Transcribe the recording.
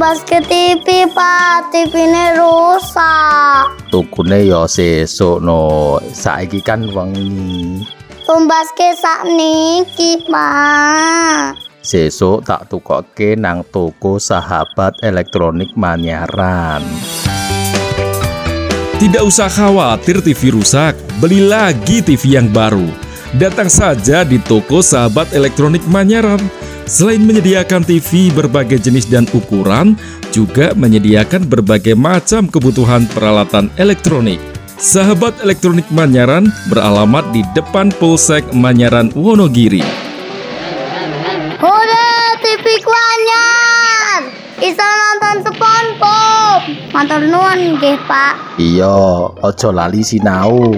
tumbas ke TV pak TV ini rusak Tukune ya sesuk no. Saiki kan wengi. tumbas ke sak niki pak Sesuk tak tukokke nang toko sahabat elektronik Manyaran. Tidak usah khawatir TV rusak, beli lagi TV yang baru. Datang saja di toko sahabat elektronik Manyaran. Selain menyediakan TV berbagai jenis dan ukuran, juga menyediakan berbagai macam kebutuhan peralatan elektronik. Sahabat elektronik Manyaran beralamat di depan Polsek Manyaran Wonogiri. udah TV ku anyar bisa nonton SpongeBob matur nuwun nggih pak Iya, aja lali sinau.